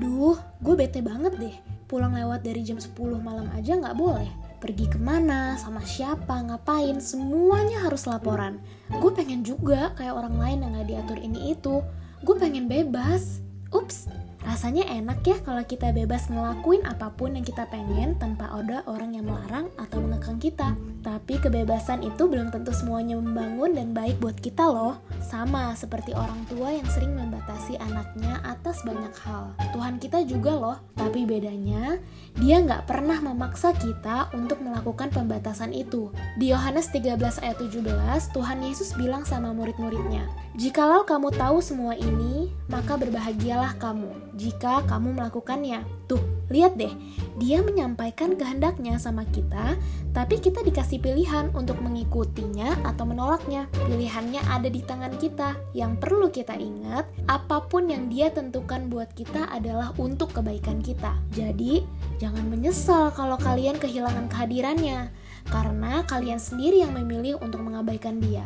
Duh, gue bete banget deh. Pulang lewat dari jam 10 malam aja nggak boleh. Pergi ke mana, sama siapa, ngapain, semuanya harus laporan. Gue pengen juga kayak orang lain yang gak diatur ini itu. Gue pengen bebas. Ups, Rasanya enak ya kalau kita bebas ngelakuin apa pun yang kita pengen tanpa ada orang yang melarang atau mengekang kita. Kebebasan itu belum tentu semuanya membangun dan baik buat kita loh. Sama seperti orang tua yang sering membatasi anaknya atas banyak hal. Tuhan kita juga loh, tapi bedanya dia nggak pernah memaksa kita untuk melakukan pembatasan itu. Di Yohanes 13 ayat 17, Tuhan Yesus bilang sama murid-muridnya, Jikalau kamu tahu semua ini, maka berbahagialah kamu jika kamu melakukannya. Tuh, lihat deh, dia menyampaikan kehendaknya sama kita, tapi kita dikasih pilihan untuk mengikutinya atau menolaknya. Pilihannya ada di tangan kita. Yang perlu kita ingat, apa pun yang dia tentukan buat kita adalah untuk kebaikan kita. Jadi, jangan menyesal kalau kalian kehilangan kehadirannya, karena kalian sendiri yang memilih untuk mengabaikan dia.